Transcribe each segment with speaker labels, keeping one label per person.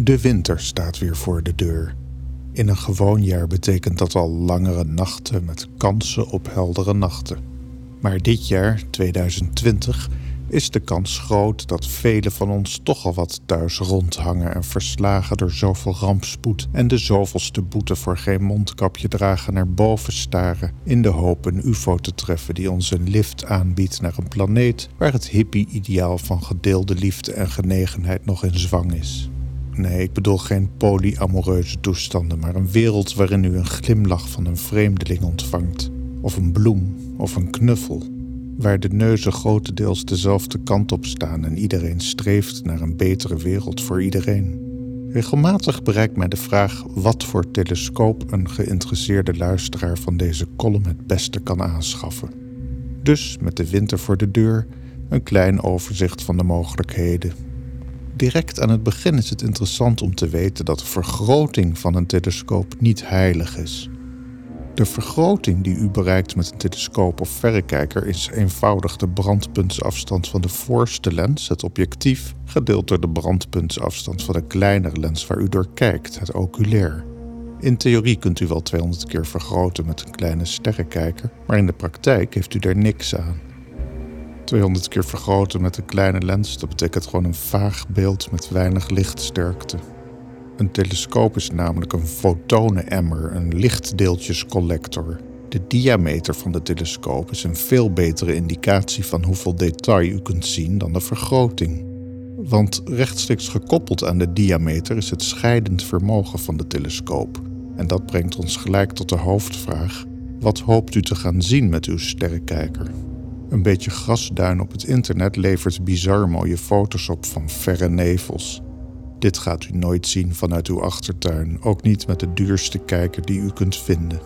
Speaker 1: De winter staat weer voor de deur. In een gewoon jaar betekent dat al langere nachten met kansen op heldere nachten. Maar dit jaar, 2020, is de kans groot dat velen van ons toch al wat thuis rondhangen en verslagen door zoveel rampspoed en de zoveelste boete voor geen mondkapje dragen naar boven staren in de hoop een UFO te treffen die ons een lift aanbiedt naar een planeet waar het hippie-ideaal van gedeelde liefde en genegenheid nog in zwang is. Nee, ik bedoel geen polyamoreuze toestanden, maar een wereld waarin u een glimlach van een vreemdeling ontvangt, of een bloem, of een knuffel, waar de neuzen grotendeels dezelfde kant op staan en iedereen streeft naar een betere wereld voor iedereen. Regelmatig bereikt mij de vraag wat voor telescoop een geïnteresseerde luisteraar van deze column het beste kan aanschaffen. Dus met de winter voor de deur een klein overzicht van de mogelijkheden direct aan het begin is het interessant om te weten dat de vergroting van een telescoop niet heilig is. De vergroting die u bereikt met een telescoop of verrekijker is eenvoudig de brandpuntsafstand van de voorste lens, het objectief, gedeeld door de brandpuntsafstand van de kleinere lens waar u door kijkt, het oculair. In theorie kunt u wel 200 keer vergroten met een kleine sterrenkijker, maar in de praktijk heeft u daar niks aan. 200 keer vergroten met een kleine lens, dat betekent gewoon een vaag beeld met weinig lichtsterkte. Een telescoop is namelijk een fotonenemmer, een lichtdeeltjescollector. De diameter van de telescoop is een veel betere indicatie van hoeveel detail u kunt zien dan de vergroting. Want rechtstreeks gekoppeld aan de diameter is het scheidend vermogen van de telescoop. En dat brengt ons gelijk tot de hoofdvraag: wat hoopt u te gaan zien met uw sterrenkijker? Een beetje grasduin op het internet levert bizar mooie foto's op van verre nevels. Dit gaat u nooit zien vanuit uw achtertuin, ook niet met de duurste kijker die u kunt vinden.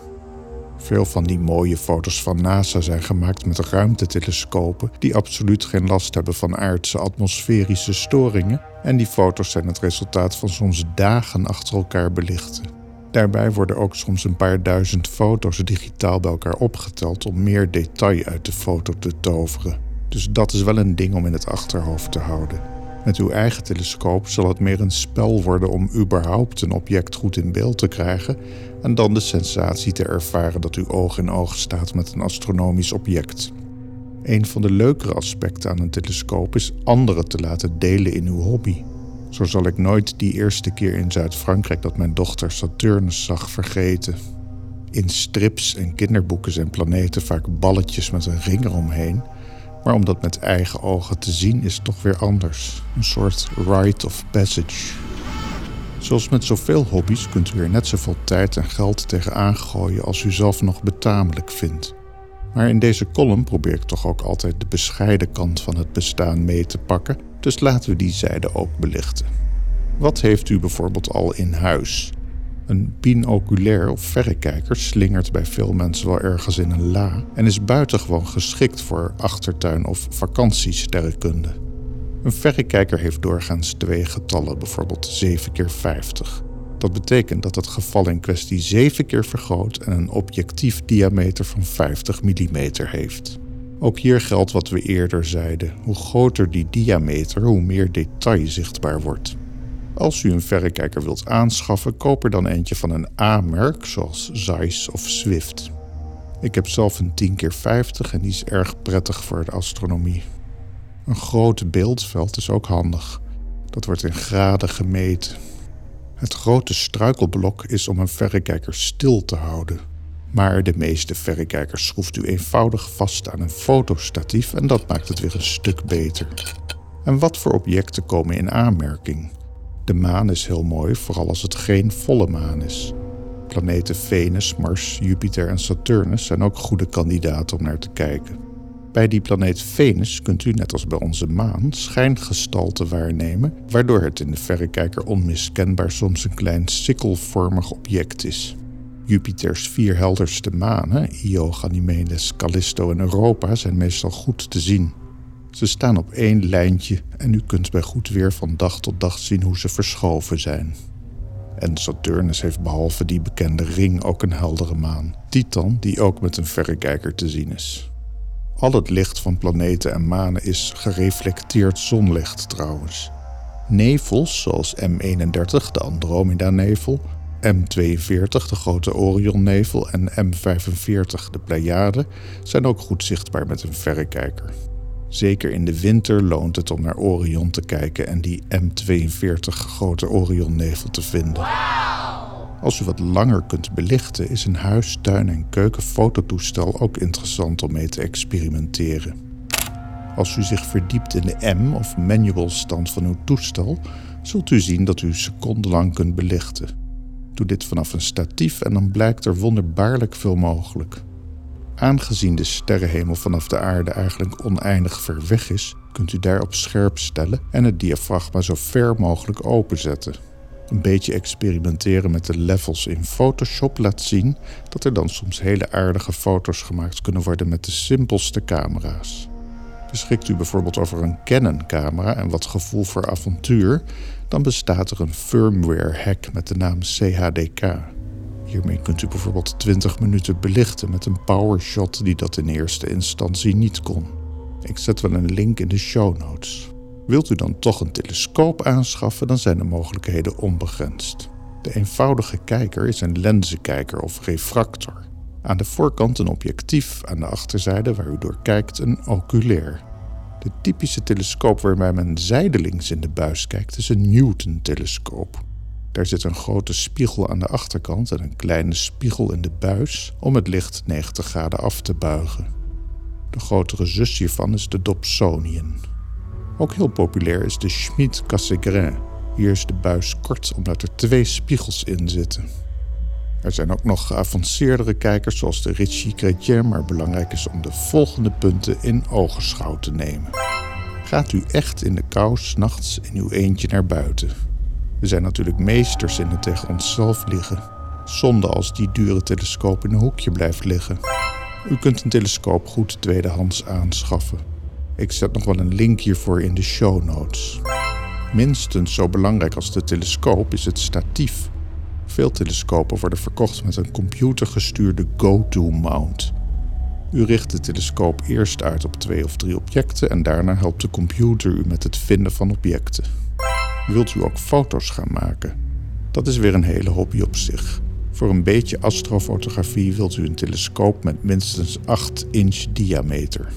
Speaker 1: Veel van die mooie foto's van NASA zijn gemaakt met ruimtetelescopen die absoluut geen last hebben van aardse atmosferische storingen en die foto's zijn het resultaat van soms dagen achter elkaar belichten. Daarbij worden ook soms een paar duizend foto's digitaal bij elkaar opgeteld om meer detail uit de foto te toveren. Dus dat is wel een ding om in het achterhoofd te houden. Met uw eigen telescoop zal het meer een spel worden om überhaupt een object goed in beeld te krijgen en dan de sensatie te ervaren dat u oog in oog staat met een astronomisch object. Een van de leukere aspecten aan een telescoop is anderen te laten delen in uw hobby. Zo zal ik nooit die eerste keer in Zuid-Frankrijk dat mijn dochter Saturnus zag vergeten. In strips en kinderboeken zijn planeten vaak balletjes met een ring eromheen, maar om dat met eigen ogen te zien is toch weer anders. Een soort rite of passage. Zoals met zoveel hobby's kunt u er net zoveel tijd en geld tegenaan gooien als u zelf nog betamelijk vindt. Maar in deze column probeer ik toch ook altijd de bescheiden kant van het bestaan mee te pakken dus laten we die zijde ook belichten. Wat heeft u bijvoorbeeld al in huis? Een binoculair of verrekijker slingert bij veel mensen wel ergens in een la en is buitengewoon geschikt voor achtertuin- of vakantiesterrenkunde. Een verrekijker heeft doorgaans twee getallen, bijvoorbeeld 7 keer 50. Dat betekent dat het geval in kwestie 7 keer vergroot en een objectief diameter van 50 mm heeft. Ook hier geldt wat we eerder zeiden: hoe groter die diameter, hoe meer detail zichtbaar wordt. Als u een verrekijker wilt aanschaffen, koop er dan eentje van een A-merk, zoals Zeiss of Swift. Ik heb zelf een 10x50 en die is erg prettig voor de astronomie. Een groot beeldveld is ook handig. Dat wordt in graden gemeten. Het grote struikelblok is om een verrekijker stil te houden. Maar de meeste verrekijkers schroeft u eenvoudig vast aan een fotostatief en dat maakt het weer een stuk beter. En wat voor objecten komen in aanmerking? De maan is heel mooi, vooral als het geen volle maan is. Planeten Venus, Mars, Jupiter en Saturnus zijn ook goede kandidaten om naar te kijken. Bij die planeet Venus kunt u, net als bij onze maan, schijngestalte waarnemen, waardoor het in de verrekijker onmiskenbaar soms een klein sikkelvormig object is. Jupiters vier helderste manen, Io, Ganymedes, Callisto en Europa, zijn meestal goed te zien. Ze staan op één lijntje en u kunt bij goed weer van dag tot dag zien hoe ze verschoven zijn. En Saturnus heeft behalve die bekende ring ook een heldere maan, Titan, die ook met een verrekijker te zien is. Al het licht van planeten en manen is gereflecteerd zonlicht trouwens. Nevels zoals M31, de Andromeda-nevel, M42, de grote Orion-nevel en M45, de Pleiade, zijn ook goed zichtbaar met een verrekijker. Zeker in de winter loont het om naar Orion te kijken en die M42 grote Orion-nevel te vinden. Als u wat langer kunt belichten, is een huis, tuin en keukenfototoestel ook interessant om mee te experimenteren. Als u zich verdiept in de M of manual stand van uw toestel, zult u zien dat u secondenlang kunt belichten. Doe dit vanaf een statief en dan blijkt er wonderbaarlijk veel mogelijk. Aangezien de sterrenhemel vanaf de aarde eigenlijk oneindig ver weg is, kunt u daarop scherp stellen en het diafragma zo ver mogelijk openzetten. Een beetje experimenteren met de levels in Photoshop laat zien dat er dan soms hele aardige foto's gemaakt kunnen worden met de simpelste camera's. Beschikt u bijvoorbeeld over een Canon-camera en wat gevoel voor avontuur, dan bestaat er een firmware-hack met de naam CHDK. Hiermee kunt u bijvoorbeeld 20 minuten belichten met een powershot die dat in eerste instantie niet kon. Ik zet wel een link in de show notes. Wilt u dan toch een telescoop aanschaffen, dan zijn de mogelijkheden onbegrensd. De eenvoudige kijker is een lenzenkijker of refractor. Aan de voorkant een objectief, aan de achterzijde waar u door kijkt een oculair. De typische telescoop waarbij men zijdelings in de buis kijkt is een Newton-telescoop. Daar zit een grote spiegel aan de achterkant en een kleine spiegel in de buis om het licht 90 graden af te buigen. De grotere zus hiervan is de Dobsonian. Ook heel populair is de Schmidt-Cassegrain. Hier is de buis kort omdat er twee spiegels in zitten. Er zijn ook nog geavanceerdere kijkers zoals de Ritchie Chrétien, maar belangrijk is om de volgende punten in ogenschouw te nemen. Gaat u echt in de kou s'nachts in uw eentje naar buiten? We zijn natuurlijk meesters in het tegen onszelf liggen. Zonde als die dure telescoop in een hoekje blijft liggen. U kunt een telescoop goed tweedehands aanschaffen. Ik zet nog wel een link hiervoor in de show notes. Minstens zo belangrijk als de telescoop is het statief. Veel telescopen worden verkocht met een computergestuurde go-to-mount. U richt de telescoop eerst uit op twee of drie objecten en daarna helpt de computer u met het vinden van objecten. Wilt u ook foto's gaan maken? Dat is weer een hele hobby op zich. Voor een beetje astrofotografie wilt u een telescoop met minstens 8 inch diameter.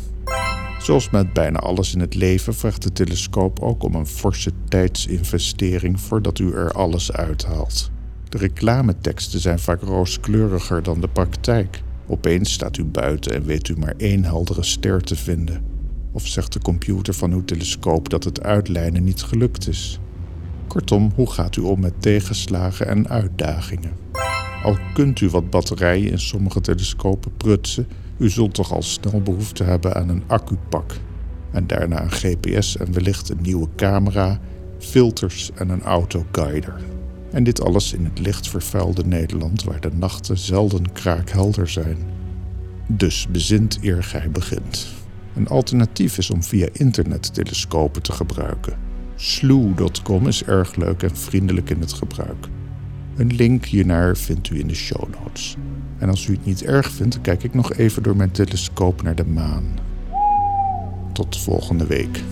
Speaker 1: Zoals met bijna alles in het leven vraagt de telescoop ook om een forse tijdsinvestering voordat u er alles uithaalt. De reclameteksten zijn vaak rooskleuriger dan de praktijk. Opeens staat u buiten en weet u maar één heldere ster te vinden. Of zegt de computer van uw telescoop dat het uitlijnen niet gelukt is. Kortom, hoe gaat u om met tegenslagen en uitdagingen? Al kunt u wat batterijen in sommige telescopen prutsen, u zult toch al snel behoefte hebben aan een accupak. En daarna een GPS en wellicht een nieuwe camera, filters en een autoguider. En dit alles in het licht vervuilde Nederland waar de nachten zelden kraakhelder zijn. Dus bezint eer gij begint. Een alternatief is om via internet telescopen te gebruiken. Slew.com is erg leuk en vriendelijk in het gebruik. Een link hiernaar vindt u in de show notes. En als u het niet erg vindt, kijk ik nog even door mijn telescoop naar de maan. Tot volgende week.